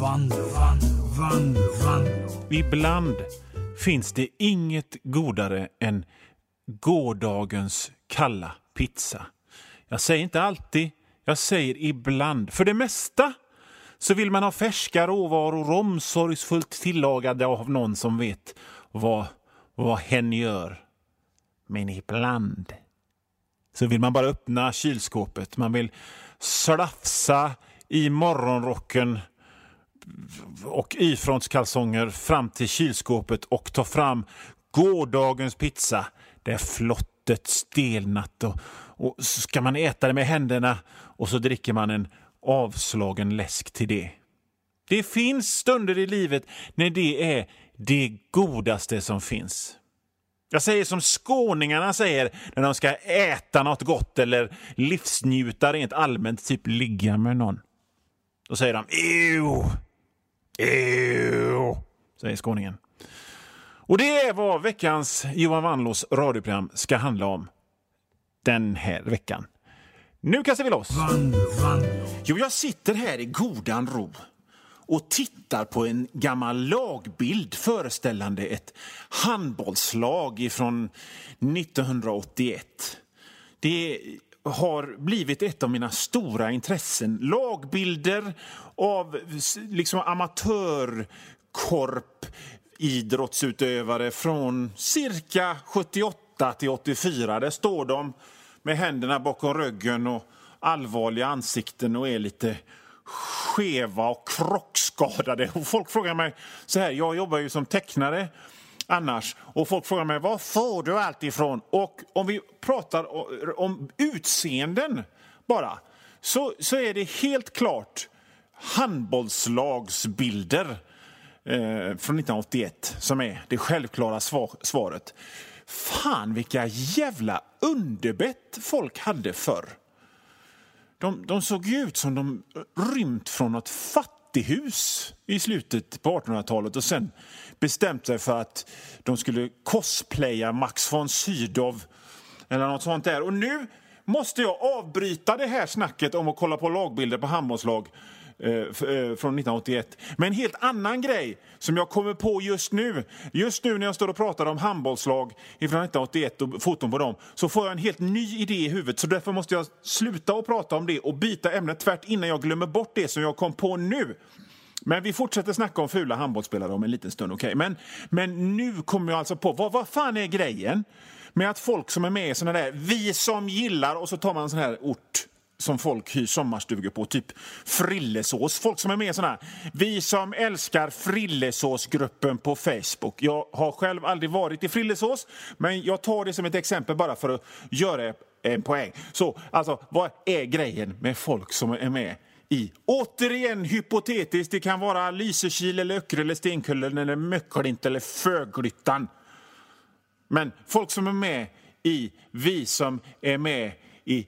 Vando, vando, vando, Ibland finns det inget godare än gårdagens kalla pizza. Jag säger inte alltid, jag säger ibland. För det mesta så vill man ha färska råvaror omsorgsfullt tillagade av någon som vet vad, vad hen gör. Men ibland så vill man bara öppna kylskåpet. Man vill slafsa i morgonrocken och Y-frontskalsonger fram till kylskåpet och ta fram gårdagens pizza där flottet stelnat och, och så ska man äta det med händerna och så dricker man en avslagen läsk till det. Det finns stunder i livet när det är det godaste som finns. Jag säger som skåningarna säger när de ska äta något gott eller livsnjuta rent allmänt, typ ligga med någon. Då säger de ew, ew, säger skåningen. Och det är vad veckans Johan Wanlås radioprogram ska handla om den här veckan. Nu kastar vi loss! Vanlo, Vanlo. Jo, jag sitter här i godan ro och tittar på en gammal lagbild föreställande ett handbollslag från 1981. Det har blivit ett av mina stora intressen. Lagbilder av liksom amatörkorp idrottsutövare från cirka 78 till 84. Där står de med händerna bakom ryggen och allvarliga ansikten och är lite skeva och krockskadade. Och folk frågar mig så här, jag jobbar ju som tecknare annars och folk frågar mig var får du allt ifrån? Och om vi pratar om utseenden bara så, så är det helt klart handbollslagsbilder eh, från 1981 som är det självklara svar, svaret. Fan vilka jävla underbett folk hade förr. De, de såg ju ut som de rymt från något fattighus i slutet på 1800-talet och sen bestämt sig för att de skulle cosplaya Max von Sydow eller något sånt där. Och nu måste jag avbryta det här snacket om att kolla på lagbilder på handbollslag Eh, eh, från 1981. Men en helt annan grej som jag kommer på just nu. Just nu när jag står och pratar om handbollslag från 1981 och foton på dem så får jag en helt ny idé i huvudet. Så därför måste jag sluta att prata om det och byta ämne tvärt innan jag glömmer bort det som jag kom på nu. Men vi fortsätter snacka om fula handbollsspelare om en liten stund. Okay? Men, men nu kommer jag alltså på, vad, vad fan är grejen med att folk som är med i såna där, vi som gillar, och så tar man en sån här ort som folk hyr sommarstugor på, typ Frillesås. Folk som är med i såna här, vi som älskar Frillesåsgruppen på Facebook. Jag har själv aldrig varit i Frillesås, men jag tar det som ett exempel bara för att göra en poäng. Så, alltså, vad är grejen med folk som är med i. Återigen hypotetiskt, det kan vara Lysekil, eller Öckerö, eller Stenkullen, eller Möcklint eller Föglyttan. Men folk som är med i Vi som är med i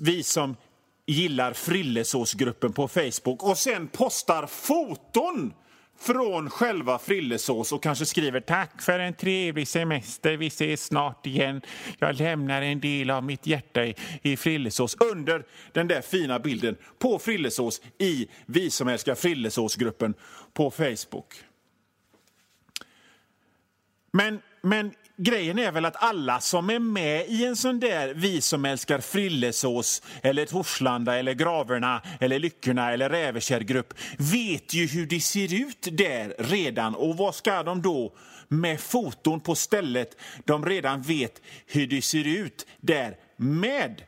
Vi som gillar Frillesåsgruppen på Facebook och sen postar foton från själva Frillesås och kanske skriver tack för en trevlig semester, vi ses snart igen. Jag lämnar en del av mitt hjärta i, i Frillesås under den där fina bilden på Frillesås i Vi som älskar Frillesåsgruppen på Facebook. Men, men grejen är väl att alla som är med i en sån där Vi som älskar Frillesås eller Torslanda eller Graverna eller Lyckorna eller Rävekärrgrupp vet ju hur det ser ut där redan. Och vad ska de då med foton på stället de redan vet hur det ser ut där med?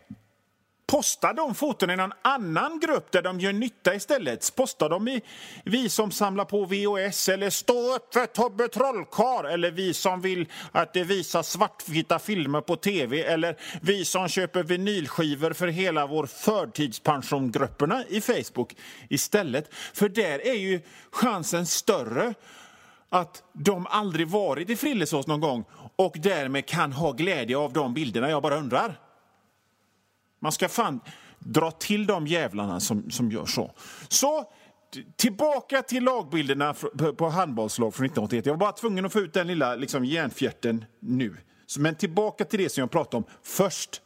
Posta de fotona i någon annan grupp där de gör nytta istället. Posta dem i Vi som samlar på VHS eller Stå upp för Tobbe Trollkarl eller Vi som vill att det visas svartvita filmer på tv eller Vi som köper vinylskivor för hela vår förtidspensiongrupperna i Facebook istället. För där är ju chansen större att de aldrig varit i Frillesås någon gång och därmed kan ha glädje av de bilderna. Jag bara undrar. Man ska fan dra till de jävlarna som, som gör så. Så tillbaka till lagbilderna på- handbollslag från 1981. Jag var bara tvungen att få ut den lilla liksom, järnfjärten nu. Men tillbaka till det som jag pratade om först.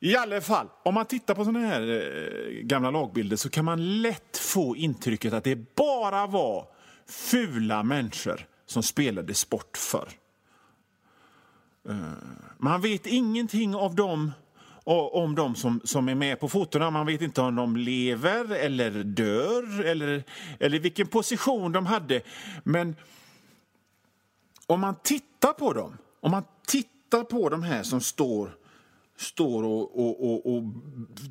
I alla fall, om man tittar på såna här eh, gamla lagbilder så kan man lätt få intrycket att det bara var fula människor som spelade sport förr. Eh, man vet ingenting av dem, om de som, som är med på fotona. Man vet inte om de lever eller dör eller, eller vilken position de hade. Men om man tittar på dem, om man tittar på de här som står står och, och, och, och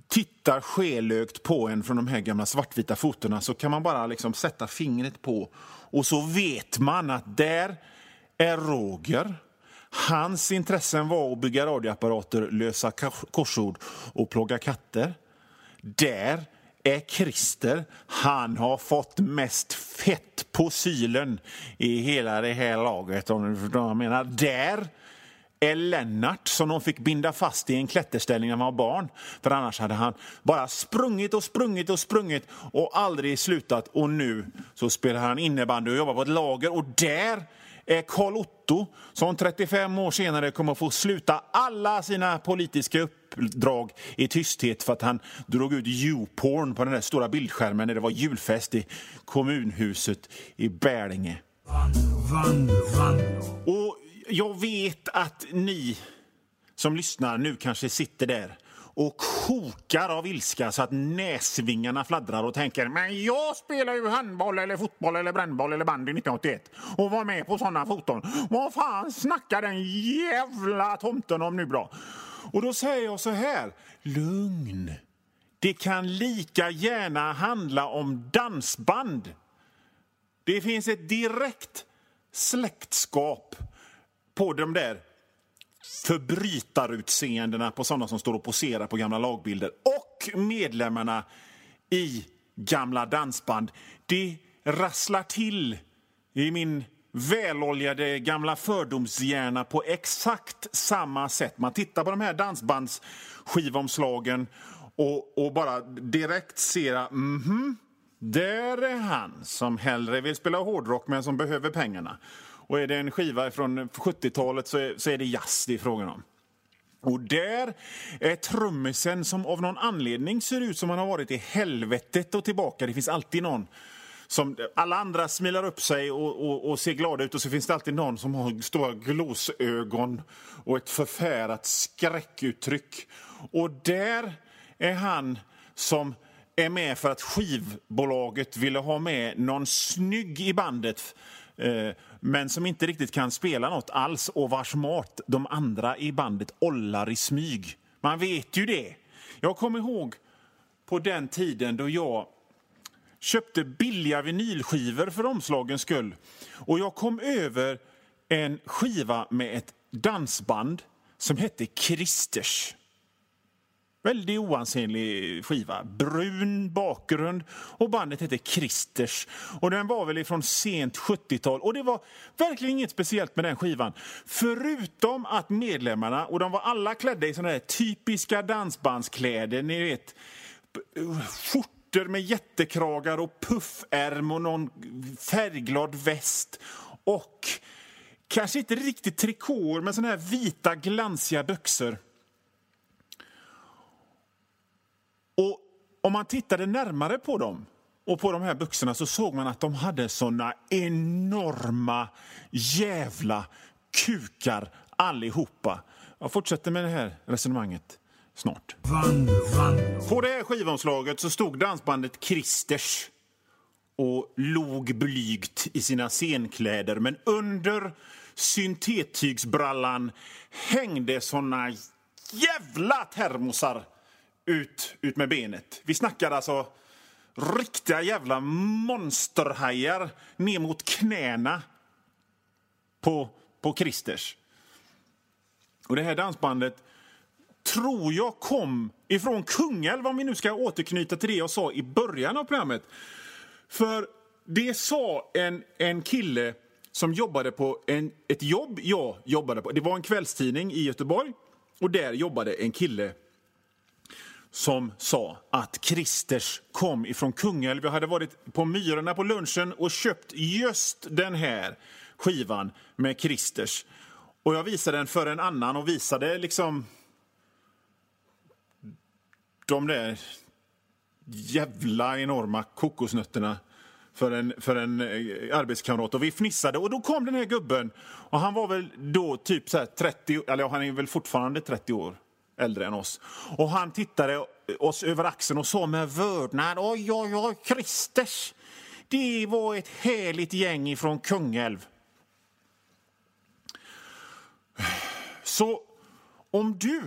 tittar skelögt på en från de här gamla svartvita fotona så kan man bara liksom sätta fingret på och så vet man att där är Roger. Hans intressen var att bygga radioapparater, lösa korsord och plåga katter. Där är Christer. Han har fått mest fett på sylen i hela det här laget. om ni förstår vad Jag menar, där är Lennart som de fick binda fast i en klätterställning när han var barn. För annars hade han bara sprungit och sprungit och sprungit och aldrig slutat. Och nu så spelar han innebandy och jobbar på ett lager och där är Karl Otto som 35 år senare kommer att få sluta alla sina politiska uppdrag i tysthet för att han drog ut YouPorn på den där stora bildskärmen när det var julfest i kommunhuset i Bälinge. Och jag vet att ni som lyssnar nu kanske sitter där och kokar av ilska så att näsvingarna fladdrar och tänker men jag spelar ju handboll eller fotboll eller brännboll eller bandy 1981 och var med på sådana foton. Vad fan snackar den jävla tomten om nu då? Och då säger jag så här, lugn. Det kan lika gärna handla om dansband. Det finns ett direkt släktskap på de där förbrytarutseendena på sådana som står och poserar på gamla lagbilder och medlemmarna i gamla dansband. Det rasslar till i min väloljade gamla fördomshjärna på exakt samma sätt. Man tittar på de här dansbandsskivomslagen och, och bara direkt ser att mm -hmm, där är han som hellre vill spela hårdrock men som behöver pengarna. Och är det en skiva från 70-talet så är, så är det jazz det är frågan om. Och där är trummisen som av någon anledning ser ut som han har varit i helvetet och tillbaka. Det finns alltid någon som alla andra smilar upp sig och, och, och, ser glada ut och så finns det alltid någon som har stora glosögon och ett förfärat skräckuttryck. Och där är han som är med för att skivbolaget ville ha med någon snygg i bandet Eh, men som inte riktigt kan spela nåt alls och vars mat de andra i bandet ollar i smyg. Man vet ju det. Jag kommer ihåg på den tiden då jag köpte billiga vinylskivor för omslagens skull. Och jag kom över en skiva med ett dansband som hette Kristers. Väldigt oansenlig skiva. Brun bakgrund och bandet hette Kristers. Och den var väl från sent 70-tal och det var verkligen inget speciellt med den skivan. Förutom att medlemmarna, och de var alla klädda i sådana här typiska dansbandskläder, ni vet skjortor med jättekragar och puffärm och någon färgglad väst. Och kanske inte riktigt trikåer, men såna här vita glansiga byxor. Och om man tittade närmare på dem och på de här byxorna så såg man att de hade såna enorma jävla kukar allihopa. Jag fortsätter med det här resonemanget snart. På det här skivomslaget så stod dansbandet Kristers och log blygt i sina scenkläder men under syntettygsbrallan hängde såna jävla termosar ut, ut med benet. Vi snackar alltså riktiga jävla monsterhajar ner mot knäna på, på Christers. Och det här dansbandet tror jag kom ifrån Kungälv, om vi nu ska återknyta till det jag sa i början av programmet. För det sa en, en kille som jobbade på en, ett jobb jag jobbade på. Det var en kvällstidning i Göteborg och där jobbade en kille som sa att Kristers kom ifrån Kungälv. Jag hade varit på Myrorna på lunchen och köpt just den här skivan med Kristers. Och jag visade den för en annan och visade liksom de där jävla enorma kokosnötterna för en, för en eh, arbetskamrat och vi fnissade och då kom den här gubben och han var väl då typ så 30, eller han är väl fortfarande 30 år äldre än oss. Och han tittade oss över axeln och sa med vördnad, oj, oj, oj, Kristers, det var ett härligt gäng ifrån Kungälv. Så om du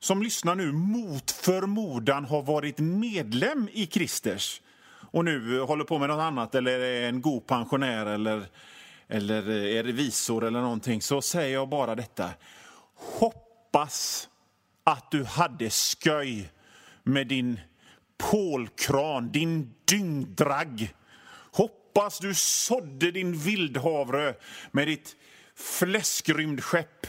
som lyssnar nu mot förmodan har varit medlem i Kristers och nu håller på med något annat eller är en god pensionär eller, eller är revisor eller någonting så säger jag bara detta. Hoppas att du hade sköj med din pålkran, din dyngdragg. Hoppas du sådde din vildhavre med ditt fläskrymdskepp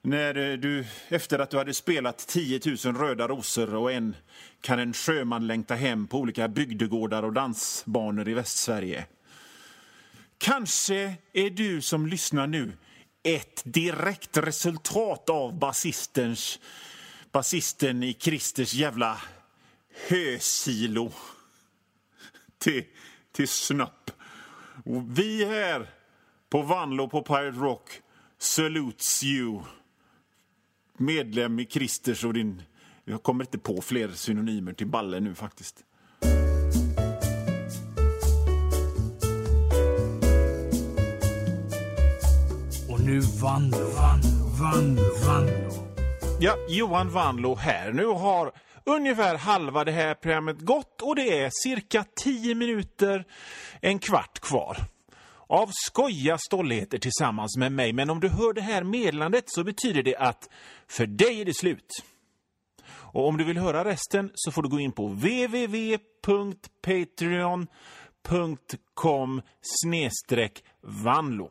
när eh, du, efter att du hade spelat 10 000 röda rosor och en kan en sjöman längta hem på olika bygdegårdar och dansbanor i Västsverige. Kanske är du som lyssnar nu ett direkt resultat av basistens, basisten i Kristers jävla hösilo till, till snopp. Och vi här på Vanlo på Pirate Rock salutes you. Medlem i Kristers och din... Jag kommer inte på fler synonymer till balle nu faktiskt. Nu Vanlo, Vanlo, Vanlo, Vanlo. Ja, Johan Vanlo här. Nu har ungefär halva det här programmet gått och det är cirka 10 minuter, en kvart kvar. Av skoja stolligheter tillsammans med mig, men om du hör det här meddelandet så betyder det att för dig är det slut. Och om du vill höra resten så får du gå in på www.patreon.com snedstreck vanlo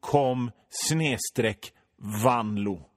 kom snedstreck vanlo.